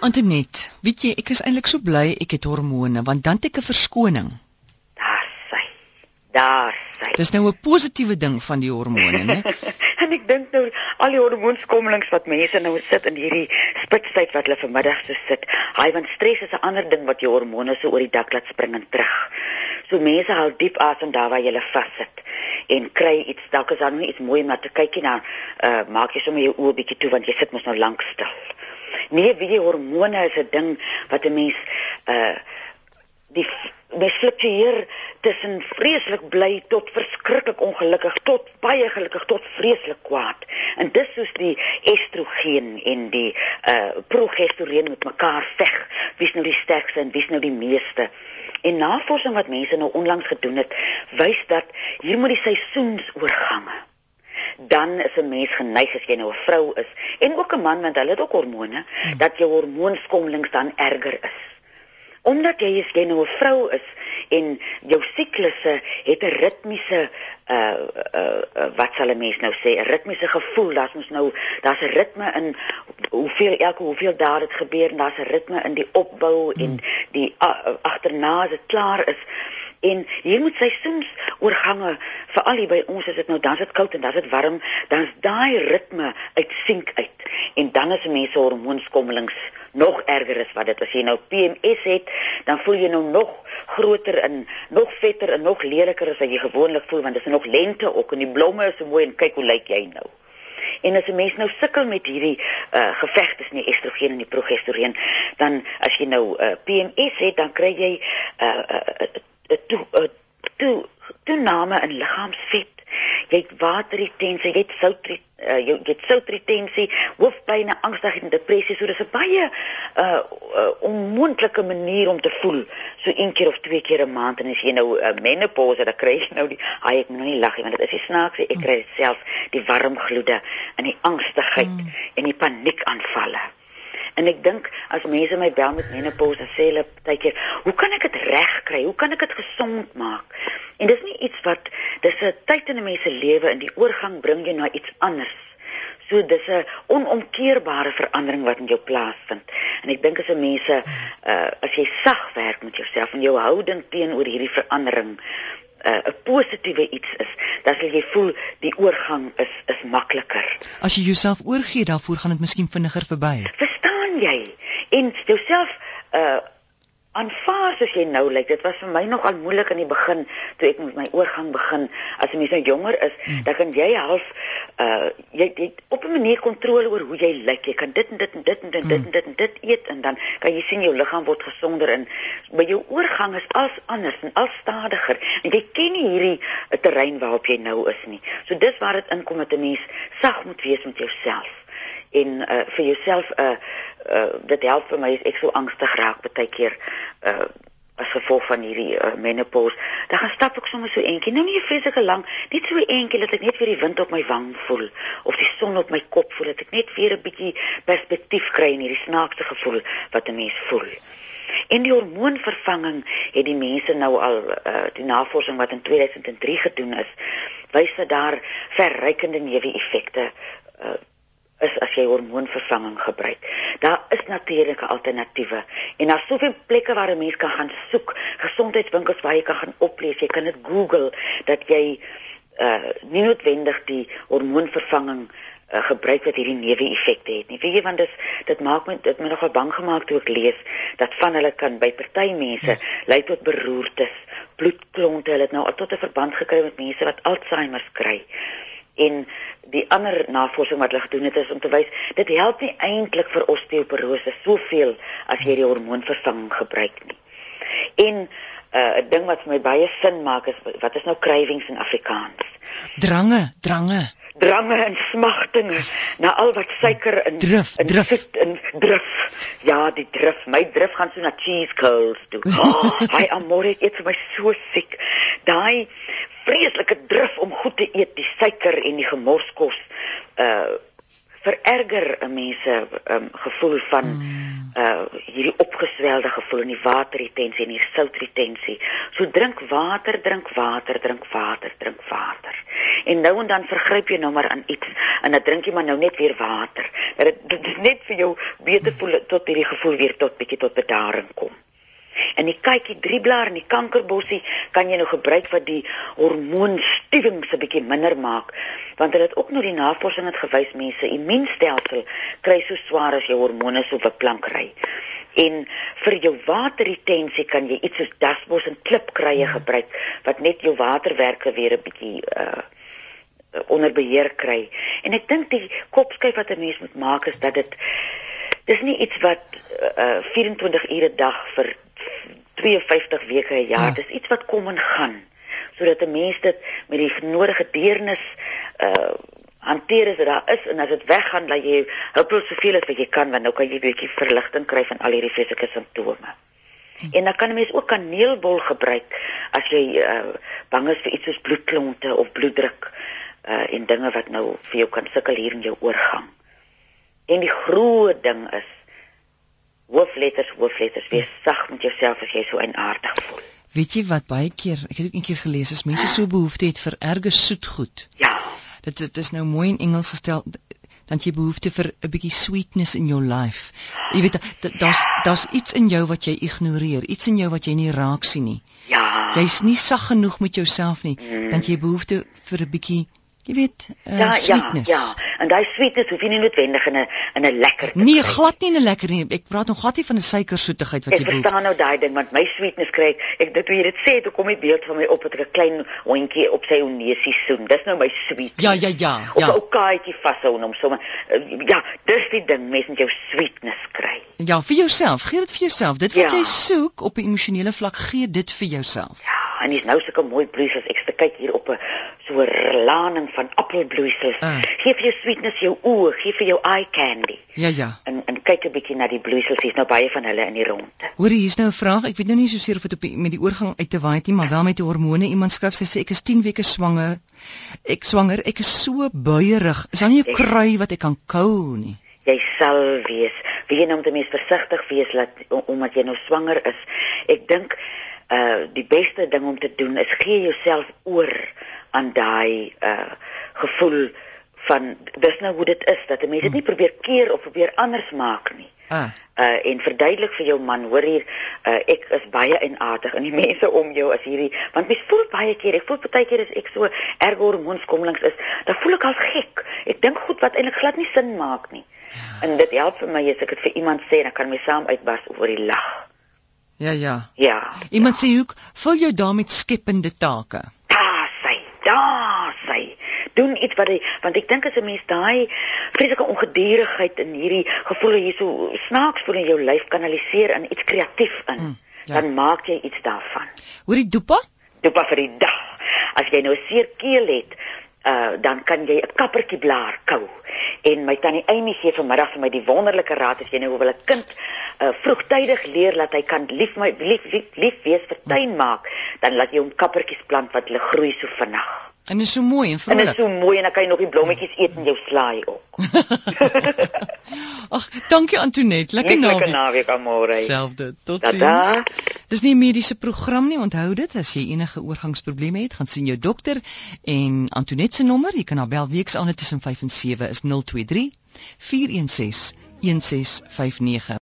Antoinette, weet jy, ek is eintlik so bly ek het hormone want dan het ek 'n verskoning. Daar sy. Daar sy. Dis nou 'n positiewe ding van die hormone, né? en ek dink nou al die hormoonskommelings wat mense nou sit in hierdie spitstyd wat hulle vanmiddag so sit. Hy want stres is 'n ander ding wat jou hormone so oor die dak laat spring en terug. So mense haal diep asem daar waar jy hulle vassit en kry iets dalk is daar nie iets mooi om na te kyk nie. Nou, uh maak jy sommer jou oë bietjie toe want jy sit mos nou lank stil. Nee, wie die hormone is 'n ding wat 'n mens uh die mens fluktueer tussen vreeslik bly tot verskriklik ongelukkig tot baie gelukkig tot vreeslik kwaad. En dis soos die estrogen en die uh progesteroon met mekaar veg. Wie's nou die sterkste en wie's nou die meeste? En navorsing wat mense nou onlangs gedoen het, wys dat hier moet die seisoensoorgange dan is 'n mens geneig as jy nou 'n vrou is en ook 'n man want hulle het ook hormone hmm. dat jou hormoonskommelings dan erger is. Omdat jy as jy nou 'n vrou is en jou siklusse het 'n ritmiese uh uh, uh wat sal 'n mens nou sê 'n ritmiese gevoel daar's mos nou daar's 'n ritme in hoeveel elke hoeveel dae dit gebeur en daar's 'n ritme in die opbou hmm. en die uh, agterna as dit klaar is En hier moet seisoensoorgange veral hier by ons as dit nou dan is dit koud en dan is dit warm, dan is daai ritme uitsink uit. En dan is mense hormoonskommelings nog erger is wat dit as jy nou PMS het, dan voel jy nou nog groter en nog vetter en nog leliker as wat jy gewoonlik voel want dit is nog lente ook en die blomme is so mooi en kyk hoe lyk jy nou. En as 'n mens nou sukkel met hierdie uh geveg tussen die estrogen en die progesteroon, dan as jy nou uh, PMS het, dan kry jy uh, uh toe uh, toe toename in liggaamsvet. Jy het waterretensie, jy het sout uh, jy het soutretensie, hoofpyn, angstigheid en depressie. So dis 'n baie uh, uh onmoontlike manier om te voel. So een keer of twee keer 'n maand en as jy nou 'n uh, menopause, dan kry jy nou die ai ek moet nou nie lag nie want dit is die snaakse ek kry self die warm gloede en die angstigheid mm. en die paniekaanvalle. En ek dink as mense my bel met menopause sê hulle partykeer, "Hoe kan ek dit regkry? Hoe kan ek dit gesond maak?" En dis nie iets wat dis 'n tyd in 'n mens se lewe in die oorgang bring jy na iets anders. So dis 'n onomkeerbare verandering wat in jou plaasvind. En ek dink as 'n mense uh, as jy sag werk met jouself en jou houding teenoor hierdie verandering uh, 'n positiewe iets is, dan sal jy voel die oorgang is is makliker. As jy jouself oorgee, dan voer gaan dit miskien vinniger verby. Verstaan jy? En jouself uh aanvaar soos jy nou lyk. Dit was vir my nogal moeilik in die begin toe ek met my oorgang begin. As 'n mens nou jonger is, hmm. dan kan jy half uh jy het op 'n manier kontrole oor hoe jy lyk. Jy kan dit en dit en dit en dit en dit en dit en dit eet en dan kan jy sien jou liggaam word gesonder en by jou oorgang is als anders en als stadiger. En jy ken nie hierdie uh, terrein waarop jy nou is nie. So dis waar dit inkom dat 'n mens sag moet wees met jouself en uh, vir jouself 'n uh, uh, dit help vir my as ek so angstig raak baie keer uh, as gevolg van hierdie uh, menopause. Dan gaan stap ek sommer so eentjie nou nie vreeslike lank net so eentjie dat ek net weer die wind op my wang voel of die son op my kop voel dat ek net weer 'n bietjie perspektief kry in hierdie snaakse gevoel wat 'n mens voel. En die hormoonvervanging het die mense nou al uh, die navorsing wat in 2003 gedoen is, wys dat daar verrykende neeweffekte uh, is as jy hormoonvervanging gebruik. Daar is natuurlike alternatiewe en daar's soveel plekke waar 'n mens kan gaan soek, gesondheidswinkels waar jy kan gaan oplees, jy kan dit Google dat jy uh nie noodwendig die hormoonvervanging uh, gebruik wat hierdie neeweffekte het nie. Weet jy want dis dit maak my dit my nogal bang gemaak toe ek lees dat van hulle kan by party mense lei tot beroertes, bloedklonte, hulle het nou tot 'n verband gekry met mense wat Alzheimer kry en die ander navorsing wat hulle gedoen het is om te wys dit help nie eintlik vir osteoporose soveel as jy die hormoonvervanging gebruik nie. En uh, 'n uh, ding wat vir my baie sin maak is wat is nou cravings in Afrikaans? Drange, drange drange en smagtinge na al wat suiker in drif, in drif. Sit, in drif. Ja, die drif. My drif gaan so na cheese curls toe. Oh, hy amore eet vir my so siek. Daai vreeslike drif om goed te eet, die suiker en die gemorskos uh vererger 'n mens se um, gevoel van mm uh hierdie opgeswelde gevoel in die waterretensie en die soutretensie. So drink water, drink water, drink water, drink water. En nou en dan vergryp jy nou maar aan iets en dan drink jy maar nou net weer water. Dat dit, dit net vir jou beter voel tot hierdie gevoel weer tot bietjie tot bedaring kom. En die kykie drieblaar en die kankerbossie kan jy nou gebruik wat die hormoonstuwing se bietjie minder maak. Want hulle het ook nou die navorsing het gewys mense immuunstelsel kry so swaar as jou hormone so beplank ry. En vir jou waterretensie kan jy iets soos dasbos en klipkruie ja. gebruik wat net jou waterwerke weer 'n bietjie uh onder beheer kry. En ek dink die kopskyf wat 'n mens moet maak is dat dit dis nie iets wat uh 24 ure dag vir 52 weke 'n jaar. Ja. Dis iets wat kom en gaan sodat 'n mens dit met die nodige deernis uh hanteer as dit daar is en as dit weggaan dat jy hoop soveel as wat jy kan want nou kan jy 'n bietjie verligting kry van al hierdie fisiese simptome. Hm. En dan kan 'n mens ook kaneelbol gebruik as jy uh bang is vir iets soos bloedklonte of bloeddruk uh en dinge wat nou vir jou kan sukkel hier in jou oorgang. En die groot ding is hoofletters, hoofletters, wees sag met jouself as jy so eienaardig voel. Weet jy wat baie keer, ek het ook keer gelees as mense so behoefte het vir erge soetgoed. Ja. Dit dit is nou mooi in Engels gestel dan jy behoefte vir 'n bietjie sweetness in your life. Jy weet daar's daar's iets in jou wat jy ignoreer, iets in jou wat jy nie raak sien nie. Ja. Jy's nie sag genoeg met jouself nie, mm. dan jy behoefte vir 'n bietjie Jy weet, uh, ja, sweetness. Ja, ja. En daai sweetness hoef jy nie noodwendig in 'n in 'n lekker Nee, kry. glad nie in 'n lekker nie. Ek praat nog glad nie van 'n suikersoetigheid wat ek jy bedoel. Ek verstaan nou daai ding, want my sweetness kry ek, ek dit hoe jy dit sê, toe kom die beeld van my op met 'n klein hondjie op sy neusie soen. Dis nou my sweet. Ja, ja, ja, ja. Of 'n ou kaartjie vashou en hom sommer uh, ja, dis die ding, mens moet jou sweetness kry. Ja, vir jouself. Gee dit vir jouself. Dit wat ja. jy soek op 'n emosionele vlak, gee dit vir jouself. Ja, en dis nou sulke mooi bloeisels. Ek sê kyk hier op 'n so laning van appelbloeisels. Uh. Gee vir jou sweetness jou oë, gee vir jou eye candy. Ja, ja. En en kyk 'n bietjie na die bloeisels. Hier's nou baie van hulle in die ronde. Hoor, hier's nou 'n vraag. Ek weet nou nie so seker of dit op die, met die oorgang uit te waai nie, maar wel met die hormone. Iemand skryf sy sê ek is 10 weke swanger. Ek swanger, ek is so buierig. Is daar nie 'n krui wat ek kan kou nie? Jy sal wees. Wie jy nou moet mens versigtig wees laat omdat jy nou swanger is. Ek dink uh die beste ding om te doen is gee jouself oor aan daai uh gevoel van dis nou hoe dit is dat 'n mens dit nie probeer keer of probeer anders maak nie. Ah. Uh en verduidelik vir jou man, hoor hier, uh ek is baie enaardig en die mense om jou as hierdie want mens voel baie keer, ek voel baie keer as ek so erg hormoonskommelings is, dan voel ek al gek. Ek dink goed wat eintlik glad nie sin maak nie. Ja. En dit help vir my as ek dit vir iemand sê, dan kan my saam uitbars oor die lag. Ja, ja. Ja. Iemand ja. sê hoe vul jou daarmee skepende take. Daar sê, daar sê. Doen iets wat jy want ek dink as 'n mens daai vreeslike ongedurigheid in hierdie gevoel hier so snaaks voel in jou lyf kanaliseer in iets kreatief in, mm, ja. dan maak jy iets daarvan. Hoor die dopa? Dopa vir die dag. As jy nou seer keel het, uh dan kan jy 'n kappertjie blaar kou. En my tannie Amy gee vanmiddag vir my die wonderlike raad as jy nou wil 'n kind uh vroegtydig leer dat hy kan lief my lief lief, lief wees vir tuin maak, dan laat jy hom kappertjies plant wat hulle groei so vinnig. En is so mooi en vrolik. En is so mooi en dan kan jy nog die blommetjies eet in jou slaai ook. Ag, dankie Antoinette. Lekker naweek. Lekker naweek almore. Selfde. Totsiens. Dis nie 'n mediese program nie, onthou dit. As jy enige oorgangsprobleme het, gaan sien jou dokter en Antoinette se nommer, jy kan haar bel weeks aan tussen 5 en 7 is 023 416 1659